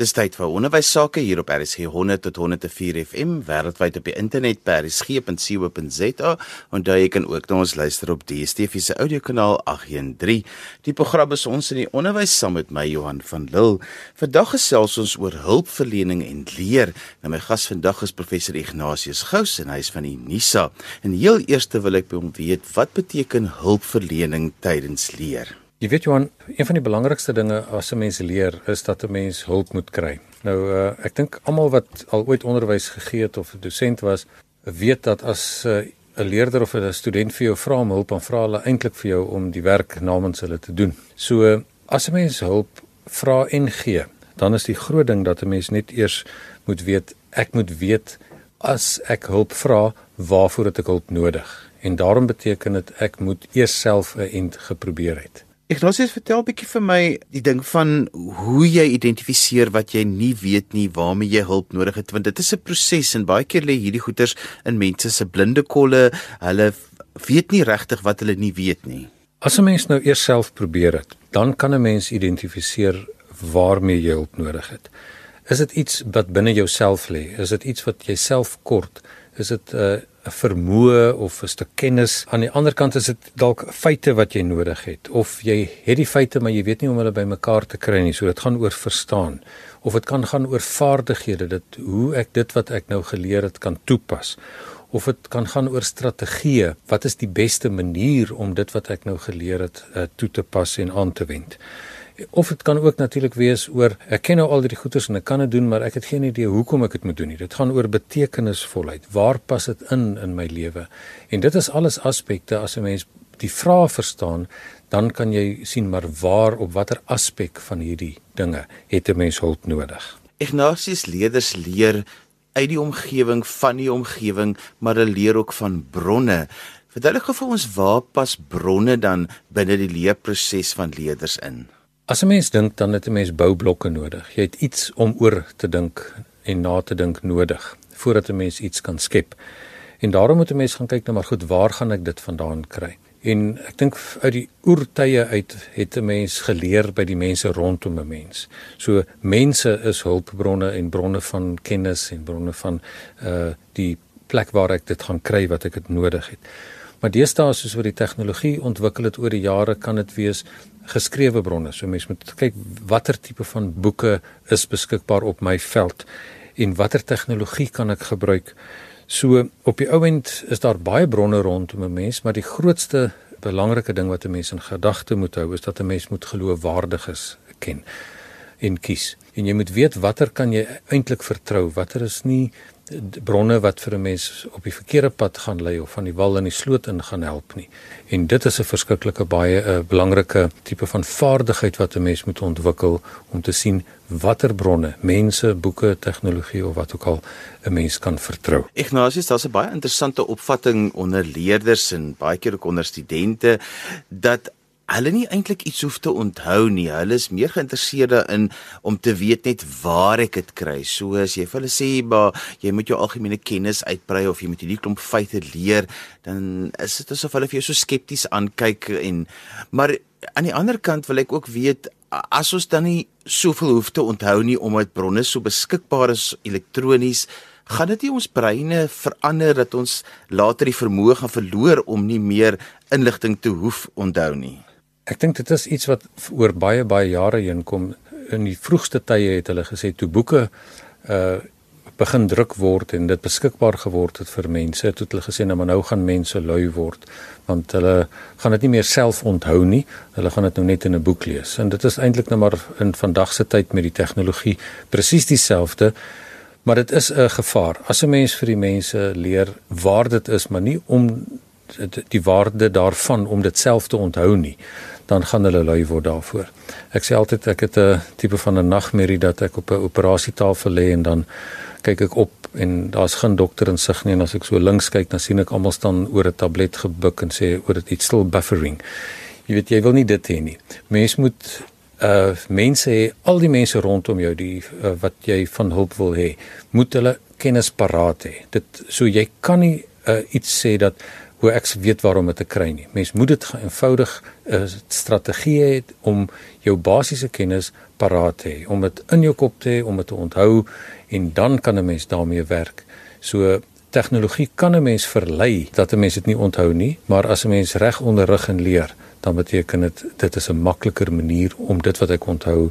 Dis tyd vir onderwys sake hier op RSG 100 tot 104 FM wêreldwyd op die internet by rsg.co.za en daar jy kan ook na ons luister op DStv se audiokanaal 813. Die program is ons in die onderwys saam met my Johan van Lille. Vandag gesels ons oor hulpverlening en leer. Nou my gas vandag is professor Ignatius Gous en hy is van die NISA. En heel eers wil ek by hom weet wat beteken hulpverlening tydens leer? Jy weet Johan, een van die belangrikste dinge as 'n mens leer is dat 'n mens hulp moet kry. Nou uh, ek dink almal wat al ooit onderwys gegee het of 'n dosent was, weet dat as eh, 'n uh, leerder of 'n student vir jou vra om hulp, dan vra hulle eintlik vir jou om die werk namens hulle te doen. So as 'n mens hulp vra en gee, dan is die groot ding dat 'n mens net eers moet weet, ek moet weet as ek hulp vra, waarvoor het ek hulp nodig? En daarom beteken dit ek moet eers self 'n end geprobeer het. Ignatius vertel 'n bietjie vir my die ding van hoe jy identifiseer wat jy nie weet nie waarmee jy hulp nodig het want dit is 'n proses en baie keer lê hierdie goeters in mense se blinde kolle hulle weet nie regtig wat hulle nie weet nie. As 'n mens nou eers self probeer het, dan kan 'n mens identifiseer waarmee jy hulp nodig het. Is dit iets wat binne jouself lê? Is dit iets wat jy self kort? Is dit 'n uh, 'n vermoë of 'n stuk kennis. Aan die ander kant is dit dalk feite wat jy nodig het of jy het die feite maar jy weet nie hoe om hulle bymekaar te kry nie. So dit gaan oor verstaan of dit kan gaan oor vaardighede, dit hoe ek dit wat ek nou geleer het kan toepas. Of dit kan gaan oor strategieë. Wat is die beste manier om dit wat ek nou geleer het uh, toe te pas en aan te wend? Of dit kan ook natuurlik wees oor ek ken nou al die goeders en ek kan dit doen maar ek het geen idee hoekom ek dit moet doen nie. Dit gaan oor betekenisvolheid. Waar pas dit in in my lewe? En dit is alles aspekte as 'n mens die vrae verstaan, dan kan jy sien maar waar op watter aspek van hierdie dinge het 'n mens hulp nodig. Ignatius leerders leer uit die omgewing van die omgewing, maar hulle leer ook van bronne. Verduidelik gou vir ons waar pas bronne dan binne die leerproses van leerders in? As 'n mens dink dan het 'n mens boublokke nodig. Jy het iets om oor te dink en na te dink nodig voordat 'n mens iets kan skep. En daarom moet 'n mens gaan kyk na maar goed, waar gaan ek dit vandaan kry? En ek dink uit die oertye uit het 'n mens geleer by die mense rondom 'n mens. So mense is hulpbronne en bronne van kennis en bronne van uh die plek waar ek dit gaan kry wat ek dit nodig het. Maar deesdae soos oor die tegnologie ontwikkel het oor die jare kan dit wees geskrewe bronne. So mense moet kyk watter tipe van boeke is beskikbaar op my veld en watter tegnologie kan ek gebruik. So op die ouend is daar baie bronne rondom 'n mens, maar die grootste belangrike ding wat 'n mens in gedagte moet hou is dat 'n mens moet geloofwaardiges ken en kies. En jy moet weet watter kan jy eintlik vertrou, watter is nie bronne wat vir 'n mens op die verkeerde pad gaan lei of van die wal in die sloot in gaan help nie. En dit is 'n verskriklike baie 'n eh, belangrike tipe van vaardigheid wat 'n mens moet ontwikkel om te sien watter bronne, mense, boeke, tegnologie of wat ook al 'n mens kan vertrou. Ignatius, daar's 'n baie interessante opvatting onder leerders en baie keer ook onder studente dat hulle nie eintlik iets hoef te onthou nie. Hulle is meer geïnteresseerd in om te weet net waar ek dit kry. So as jy vir hulle sê, "Maar jy moet jou algemene kennis uitbrei of jy moet hierdie klomp feite leer," dan is dit asof hulle vir jou so skepties aankyk en maar aan die ander kant wil ek ook weet as ons dan nie soveel hoef te onthou nie omdat bronne so beskikbaar is elektronies gaan dit nie ons breine verander dat ons later die vermoë gaan verloor om nie meer inligting te hoef onthou nie Ek dink dit is iets wat oor baie baie jare heen kom. In die vroegste tye het hulle gesê toe boeke uh begin druk word en dit beskikbaar geword het vir mense, het hulle gesê nou maar nou gaan mense lui word want hulle gaan dit nie meer self onthou nie. Hulle gaan dit nou net in 'n boek lees. En dit is eintlik nou maar in vandag se tyd met die tegnologie presies dieselfde. Maar dit is 'n gevaar. As 'n mens vir die mense leer waar dit is, maar nie om die waarde daarvan om dit self te onthou nie dan gaan hulle lui word daarvoor. Ek sê altyd ek het 'n tipe van 'n nagmerrie dat ek op 'n operasietafel lê en dan kyk ek op en daar's geen dokter in sig nie en as ek so links kyk dan sien ek almal staan oor 'n tablet gebuk en sê oor dit iets still buffering. Jy weet jy wil nie dit hê nie. Mens moet uh mense hê, al die mense rondom jou die uh, wat jy van hulp wil hê, moet hulle kennis paraat hê. Dit so jy kan nie uh, iets sê dat hoe ek weet waarom dit te kry nie. Mens moet dit eenvoudig 'n strategie hê om jou basiese kennis paraat te hê, om dit in jou kop te hê, om dit te onthou en dan kan 'n mens daarmee werk. So tegnologie kan 'n mens verlei dat 'n mens dit nie onthou nie, maar as 'n mens reg onderrig en leer, dan beteken dit dit is 'n makliker manier om dit wat ek onthou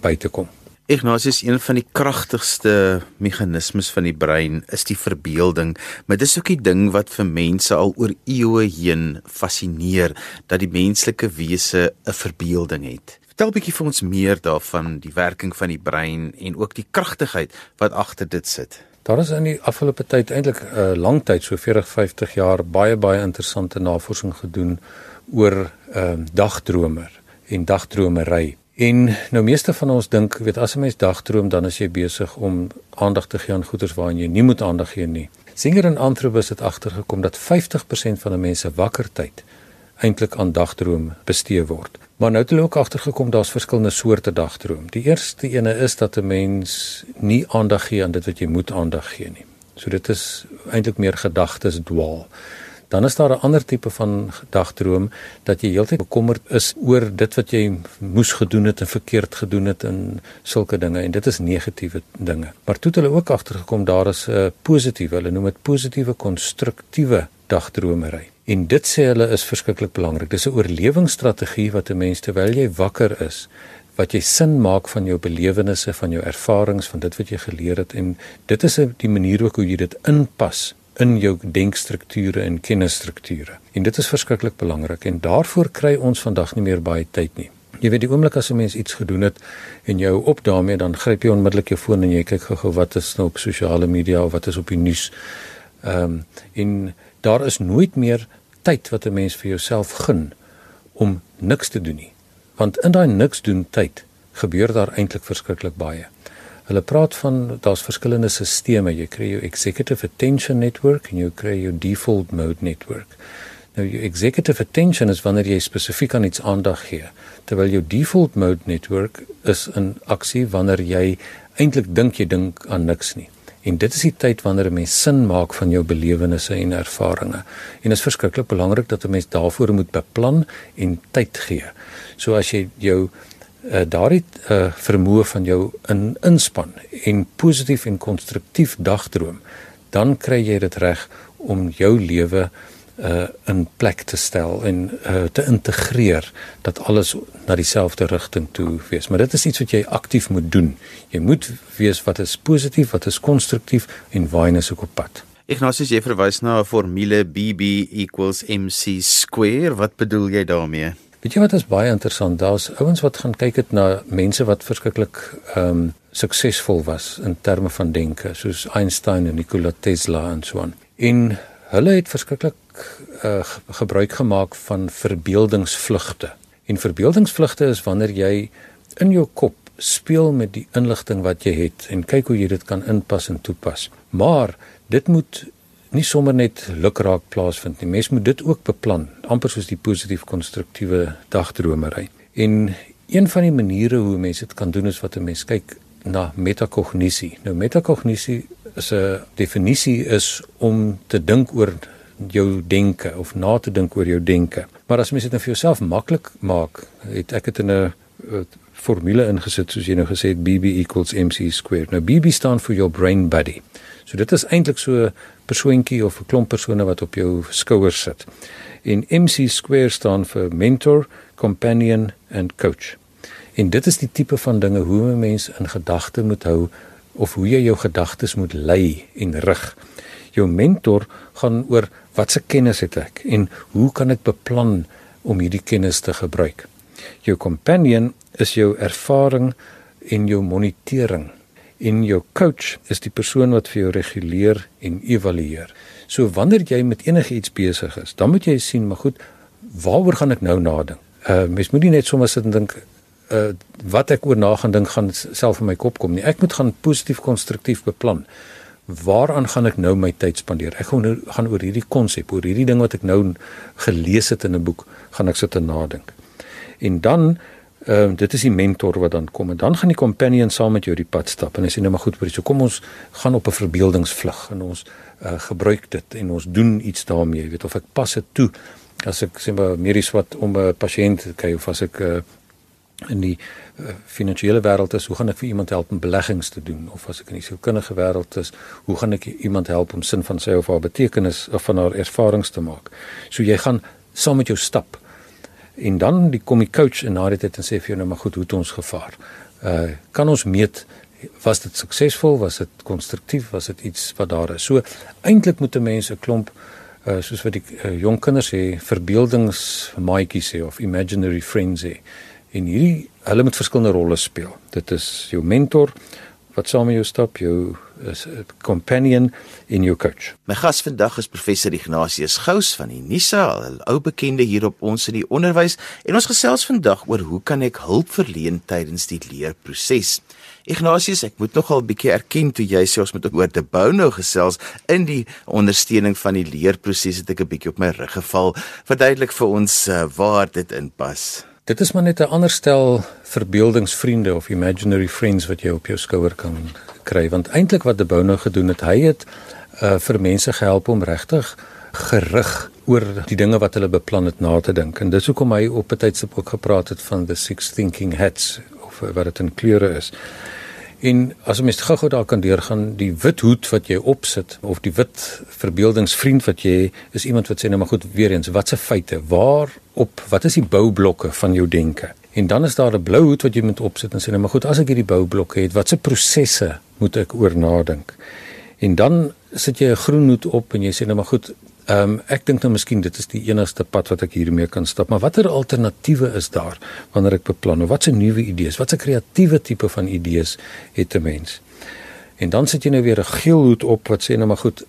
by te kom. Ignatius een van die kragtigste meganismes van die brein is die verbeelding, maar dis ook die ding wat vir mense al oor eeue heen fascineer dat die menslike wese 'n verbeelding het. Vertel 'n bietjie vir ons meer daarvan, die werking van die brein en ook die kragtigheid wat agter dit sit. Daar is in die afgelope tyd eintlik 'n uh, lang tyd, so 40, 50 jaar, baie baie interessante navorsing gedoen oor ehm uh, dagdromer en dagdromery. En nou meeste van ons dink, weet as 'n mens dagdroom, dan is jy besig om aandag te gee aan goeders waaraan jy nie moet aandag gee nie. Singer en Anthropos het agtergekom dat 50% van 'n mens se wakker tyd eintlik aan dagdroom bestee word. Maar nou het hulle ook agtergekom daar's verskillende soorte dagdroom. Die eerste ene is dat 'n mens nie aandag gee aan dit wat jy moet aandag gee nie. So dit is eintlik meer gedagtes dwaal. Dan is daar 'n ander tipe van dagdroom dat jy heeltyd bekommerd is oor dit wat jy moes gedoen het en verkeerd gedoen het en sulke dinge en dit is negatiewe dinge. Maar toe het hulle ook agtergekom daar is 'n uh, positiewe, hulle noem dit positiewe konstruktiewe dagdromery. En dit sê hulle is verskriklik belangrik. Dis 'n oorlewingsstrategie wat 'n mens terwyl jy wakker is, wat jy sin maak van jou belewennisse, van jou ervarings, van dit wat jy geleer het en dit is die manier ook hoe jy dit inpas in jou denkstrukture en kennisstrukture. En dit is verskriklik belangrik en daarvoor kry ons vandag nie meer baie tyd nie. Jy weet die oomblik as 'n mens iets gedoen het en jy hou op daarmee dan gryp jy onmiddellik jou foon en jy kyk gou-gou wat is nou op sosiale media of wat is op die nuus. Ehm um, en daar is nooit meer tyd wat 'n mens vir jouself gun om niks te doen nie. Want in daai niks doen tyd gebeur daar eintlik verskriklik baie. Hulle praat van daar's verskillende stelsels. Jy kry jou executive attention network en jy kry jou default mode network. Nou jou executive attention is wanneer jy spesifiek aan iets aandag gee, terwyl jou default mode network is 'n aksie wanneer jy eintlik dink jy dink aan niks nie. En dit is die tyd wanneer 'n mens sin maak van jou belewennisse en ervarings. En dit is verskriklik belangrik dat 'n mens daarvoor moet beplan en tyd gee. So as jy jou uh, daardie uh, vermoë van jou in inspann en positief en konstruktief dagdroom, dan kry jy dit reg om jou lewe uh in plek te stel en uh te integreer dat alles na dieselfde rigting toe wees. Maar dit is iets wat jy aktief moet doen. Jy moet weet wat is positief, wat is konstruktief en waarheen is ek op pad. Ignatius jy verwys na 'n formule BB = MC square. Wat bedoel jy daarmee? Weet jy wat is baie interessant? Daar's ouens wat gaan kyk het na mense wat verskriklik ehm um, suksesvol was in terme van denke, soos Einstein en Nikola Tesla en so aan. En hulle het verskriklik uh, gebruik gemaak van verbeeldingsvlugte. En verbeeldingsvlugte is wanneer jy in jou kop speel met die inligting wat jy het en kyk hoe jy dit kan inpas en toepas. Maar dit moet nie sommer net lukraak plaasvind nie. Mens moet dit ook beplan, amper soos die positief konstruktiewe dagdromery. En een van die maniere hoe mense dit kan doen is wat 'n mens kyk na metakognisie. Nou metakognisie is 'n definisie is om te dink oor jou denke of na te dink oor jou denke. Maar as mens dit nou vir jouself maklik maak, het ek dit in 'n formule ingesit soos jy nou gesê het BB = MC². Nou BB staan vir your brain buddy. So dit is eintlik so 'n persoontjie of 'n klomp persone wat op jou skouers sit. En MC² staan vir mentor, companion and coach. En dit is die tipe van dinge hoe 'n mens in gedagte moet hou of hoe jy jou gedagtes moet lei en rig. Jou mentor gaan oor watse kennis het ek en hoe kan ek beplan om hierdie kennis te gebruik. Jou companion is jou ervaring en jou monitering en jou coach is die persoon wat vir jou reguleer en evalueer. So wanneer jy met enige iets besig is, dan moet jy sien, maar goed, waaroor gaan ek nou nadink? Uh mens moet nie net sommer sit en dink uh wat ek oor na gaan dink gaan self in my kop kom nie. Ek moet gaan positief konstruktief beplan waaraan gaan ek nou my tyd spandeer? Ek gaan nou gaan oor hierdie konsep, oor hierdie ding wat ek nou gelees het in 'n boek, gaan ek sit en nadink. En dan Ehm uh, dit is die mentor wat dan kom en dan gaan die companion saam met jou die pad stap en hy sê nou maar goed, so kom ons gaan op 'n verbeeldingsvlug en ons uh, gebruik dit en ons doen iets daarmee, jy weet of ek pas dit toe as ek sê maar medies wat om 'n pasiënt kry of as ek uh, in die uh, finansiële wêreld is, hoe gaan ek vir iemand help om beleggings te doen of as ek in die sielkundige wêreld is, hoe gaan ek iemand help om sin van sy of haar betekenis of van haar ervarings te maak. So jy gaan saam met jou stap en dan die kom die coach en na dit het en sê vir jou nou maar goed hoe het ons gevaar. Uh kan ons meet was dit suksesvol, was dit konstruktief, was dit iets wat daar is. So eintlik moet 'n mens 'n klomp uh soos wat die uh, jong kinders sê verbeeldingsmaatjies sê of imaginary friends sê. En hierdie hulle moet verskillende rolle speel. Dit is jou mentor wat saam met jou stap, jou is 'n companion in your coach. My gas vandag is professor Ignatius Gous van die Nisa, 'n ou bekende hier op ons in die onderwys en ons gesels vandag oor hoe kan ek hulp verleen tydens die leerproses. Ignatius, ek moet nogal bietjie erken toe jy sê ons moet oor te bou nou gesels in die ondersteuning van die leerproses het ek 'n bietjie op my rug geval. Verduidelik vir ons uh, waar dit inpas. Dit is maar net 'n ander stel verbeeldingsvriende of imaginary friends wat jy op jou skouer kan kry want eintlik wat De Bou nou gedoen het, hy het uh, vir mense gehelp om regtig gerig oor die dinge wat hulle beplan het na te dink. En dis hoekom hy op 'n tydstip ook gepraat het van the six thinking hats of wat dit in kleure is. En as jy mens gou-gou daar kan deurgaan, die wit hoed wat jy opsit of die wit verbeeldingsvriend wat jy is iemand wat sê nou maar goed, weer eens, watse feite? Waar op wat is die boublokke van jou denke? En dan is daar 'n blou hoed wat jy moet opsit en sê nou maar goed, as ek hierdie boublokke het, watse prosesse moet ek oor nadink? En dan sit jy 'n groen hoed op en jy sê nou maar goed, ehm um, ek dink nou miskien dit is die enigste pad wat ek hiermee kan stap, maar watter alternatiewe is daar wanneer ek beplan of watse nuwe idees, watse kreatiewe tipe van idees het 'n mens? En dan sit jy nou weer 'n geel hoed op wat sê nou maar goed,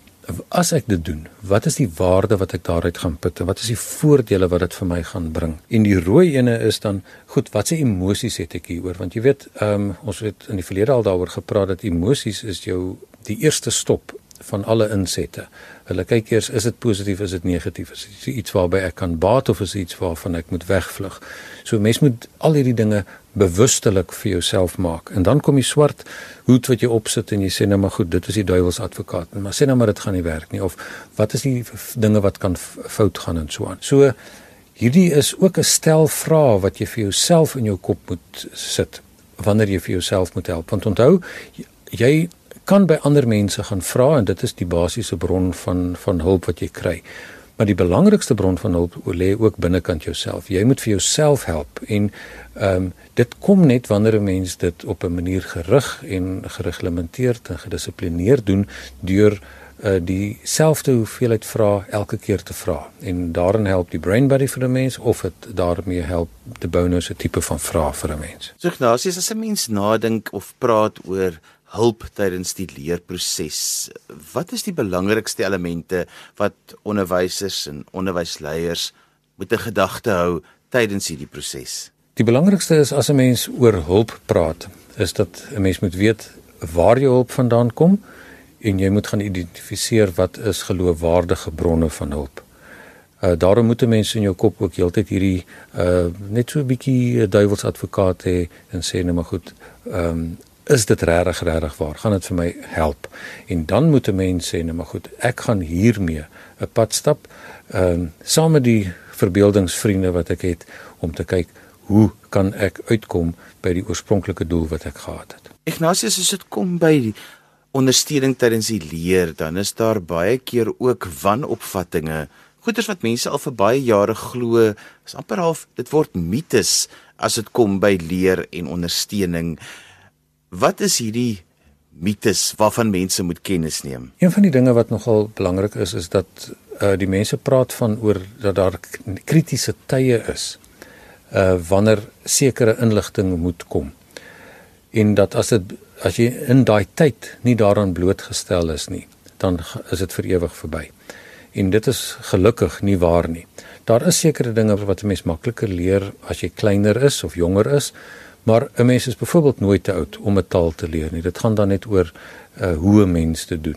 as ek dit doen, wat is die waarde wat ek daaruit gaan put en wat is die voordele wat dit vir my gaan bring? En die rooi ene is dan, goed, watse emosies het ek hieroor? Want jy weet, um, ons het in die verlede al daaroor gepraat dat emosies is jou die eerste stop van alle insette. Hulle kyk eers is dit positief, is dit negatief, is dit iets waarby ek kan baat of is dit iets waarvan ek moet wegvlug. So mens moet al hierdie dinge bewustelik vir jouself maak. En dan kom die swart hoed wat jy opsit en jy sê nou maar goed, dit is die duiwels advokaat. Maar sê nou maar dit gaan nie werk nie of wat is die dinge wat kan fout gaan en so aan. So hierdie is ook 'n stel vrae wat jy vir jouself in jou kop moet sit wanneer jy vir jouself moet help. Want onthou, jy kan by ander mense gaan vra en dit is die basiese bron van van hulp wat jy kry. Maar die belangrikste bron van hulp lê ook binnekant jouself. Jy moet vir jouself help en ehm um, dit kom net wanneer 'n mens dit op 'n manier gerig en gereglementeerd en gedissiplineerd doen deur uh, dieselfde hoeveelheid vrae elke keer te vra. En daarin help die brain buddy vir 'n mens of dit daarmee help die bonus 'n tipe van vraag vir 'n mens. So Ignatius, as 'n mens nadink of praat oor hulp tydens die leerproses. Wat is die belangrikste elemente wat onderwysers en onderwysleiers moet in gedagte hou tydens hierdie proses? Die belangrikste is as 'n mens oor hulp praat, is dat 'n mens moet weet waar jou hulp vandaan kom en jy moet gaan identifiseer wat is geloofwaardige bronne van hulp. Uh daarom moet mense in jou kop ook heeltyd hierdie uh net so 'n bietjie duiwelsadvokaat hê en sê net maar goed, ehm um, is dit regtig regtig waar? Gaan dit vir my help? En dan moet 'n mens sê nou maar goed ek gaan hiermee 'n pad stap ehm um, saam met die verbeeldingsvriende wat ek het om te kyk hoe kan ek uitkom by die oorspronklike doel wat ek gehad het. Ignatius as dit kom by die ondersteuning tydens die leer dan is daar baie keer ook wanopvattinge. Goeters wat mense al vir baie jare glo is amper half dit word mites as dit kom by leer en ondersteuning Wat is hierdie mites waarvan mense moet kennis neem? Een van die dinge wat nogal belangrik is is dat uh die mense praat van oor dat daar kritiese tye is uh wanneer sekere inligting moet kom. En dat as dit as jy in daai tyd nie daaraan blootgestel is nie, dan is dit vir ewig verby. En dit is gelukkig nie waar nie. Daar is sekere dinge wat 'n mens makliker leer as jy kleiner is of jonger is, Maar 'n mens is byvoorbeeld nooit te oud om 'n taal te leer nie. Dit gaan dan net oor uh, hoe 'n mens dit doen.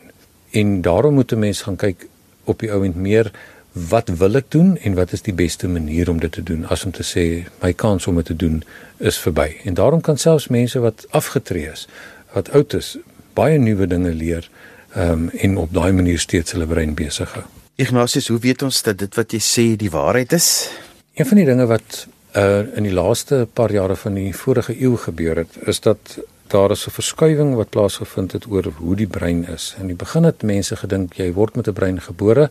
En daarom moet 'n mens gaan kyk op die ouend meer wat wil ek doen en wat is die beste manier om dit te doen as om te sê my kans om dit te doen is verby. En daarom kan selfs mense wat afgetree is, wat oud is, baie nuwe dinge leer ehm um, en op daai manier steeds hulle brein besig hou. Ignatius, hoe weet ons dat dit wat jy sê die waarheid is? Een van die dinge wat uh in die laaste paar jare van die vorige eeu gebeur het, is dat daar is 'n verskuiwing wat plaasgevind het oor hoe die brein is. In die begin het mense gedink jy word met 'n brein gebore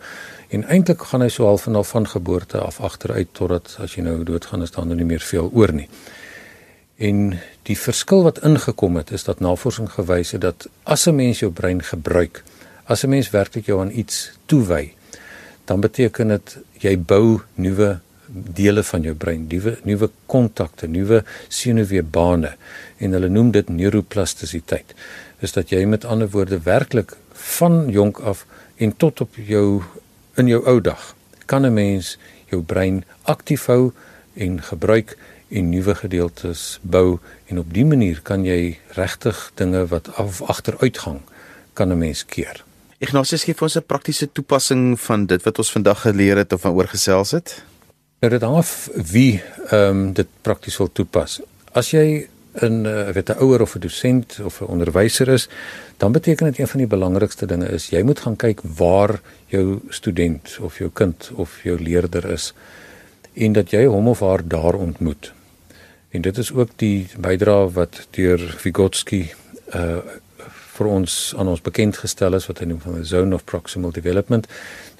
en eintlik gaan hy so half van van geboorte af agteruit totdat as jy nou doodgaan is daar nou nie meer veel oor nie. En die verskil wat ingekom het is dat navorsing gewys het dat as 'n mens jou brein gebruik, as 'n mens werklik jou aan iets toewy, dan beteken dit jy bou nuwe dele van jou brein, nuwe nuwe kontakte, nuwe senuweebane en hulle noem dit neuroplastisiteit. Is dat jy met ander woorde werklik van jonk af en tot op jou in jou ou dag kan 'n mens jou brein aktief hou en gebruik en nuwe gedeeltes bou en op dië manier kan jy regtig dinge wat af agteruitgang kan 'n mens keer. Ignatius gee vir ons 'n praktiese toepassing van dit wat ons vandag geleer het of van oorgesels het. Nou dit hang af wie ehm um, dit prakties wil toepas. As jy 'n uh, weet 'n ouer of 'n dosent of 'n onderwyser is, dan beteken dit een van die belangrikste dinge is jy moet gaan kyk waar jou student of jou kind of jou leerder is en dat jy hom of haar daar ontmoet. En dit is ook die bydrae wat deur Vygotsky uh vir ons aan ons bekend gestel is wat hy noem van 'n zone of proximal development.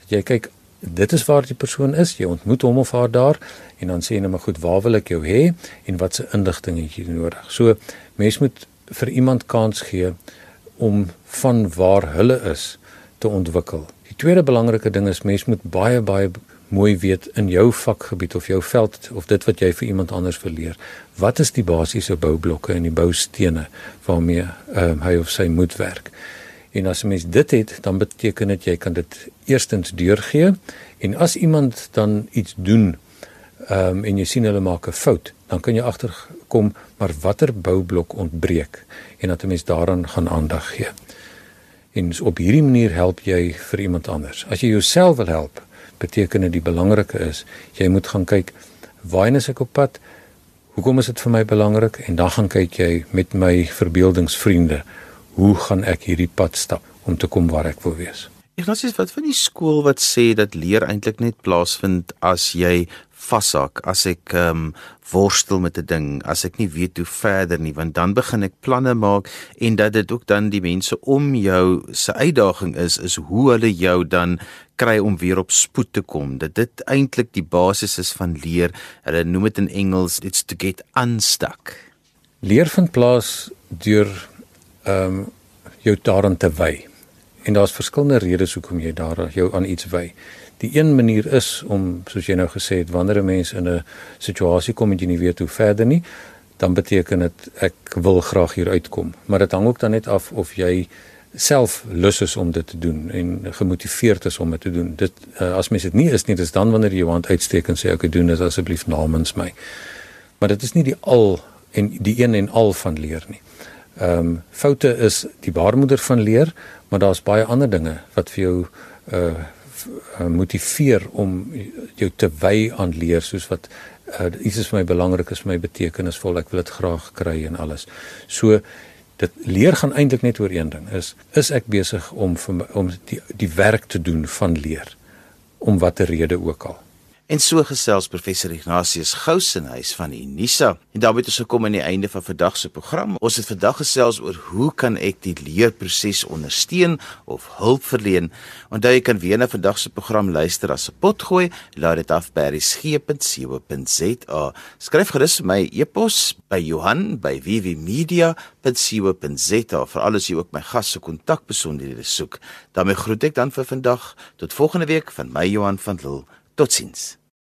Dat jy kyk dit is waar die persoon is. Jy ontmoet hom of haar daar en dan sê jy net maar goed, waar wil ek jou hê en watse inligting het jy nodig? So mens moet vir iemand kans gee om van waar hulle is te ontwikkel. Die tweede belangrike ding is mens moet baie baie mooi weet in jou vakgebied of jou veld of dit wat jy vir iemand anders verleer. Wat is die basiese boublokke en die boustene waarmee um, hy of sy moet werk? En as 'n mens dit het, dan beteken dit jy kan dit eerstens deurgee en as iemand dan iets doen ehm um, en jy sien hulle maak 'n fout, dan kan jy agterkom maar watter boublok ontbreek en dat 'n mens daaraan gaan aandag gee. En op hierdie manier help jy vir iemand anders. As jy jouself wil help, beteken dit die belangrike is jy moet gaan kyk waarheen is ek op pad? Hoekom is dit vir my belangrik? En dan gaan kyk jy met my verbeeldingsvriende hoe gaan ek hierdie pad stap om te kom waar ek wil wees? Ignatius, wat van die skool wat sê dat leer eintlik net plaasvind as jy vashak, as ek ehm um, worstel met 'n ding, as ek nie weet hoe verder nie, want dan begin ek planne maak en dat dit ook dan die mense om jou se uitdaging is is hoe hulle jou dan kry om weer op spoed te kom. Dat dit eintlik die basis is van leer. Hulle noem dit in Engels it's to get unstuck. Leer vind plaas deur ehm um, jou daaraan te wy. En daar's verskillende redes hoekom jy daar jou aan iets wy. Die een manier is om soos jy nou gesê het wanneer 'n mens in 'n situasie kom en jy nie weet hoe verder nie, dan beteken dit ek wil graag hier uitkom. Maar dit hang ook dan net af of jy self lus is om dit te doen en gemotiveerd is om dit te doen. Dit uh, as mens dit nie is nie, dis dan wanneer jy jou hand uitsteek en sê ek doen dit asseblief namens my. Maar dit is nie die al en die een en al van leer nie. Ehm um, foute is die baarmoeder van leer, maar daar's baie ander dinge wat vir jou uh motiveer om jou te wy aan leer soos wat uh, iets is vir my belangrik is vir my betekenisvol ek wil dit graag kry en alles. So dit leer gaan eintlik net oor een ding is is ek besig om vir om die die werk te doen van leer om watter rede ook al. En so gesels professor Ignatius Gousenhuis van Unisa. En daarmee het ons gekom aan die einde van vandag se program. Ons het vandag gesels oor hoe kan ek die leerproses ondersteun of hulp verleen. Onthou jy kan weer na vandag se program luister as 'n potgooi. Laat dit af by resgep.co.za. Skryf gerus my e-pos by Johan by www.media.co.za vir alles jy ook my gas se kontakbesonderhede soek. daarmee groet ek dan vir vandag tot volgende week van my Johan van Lille Totsiens.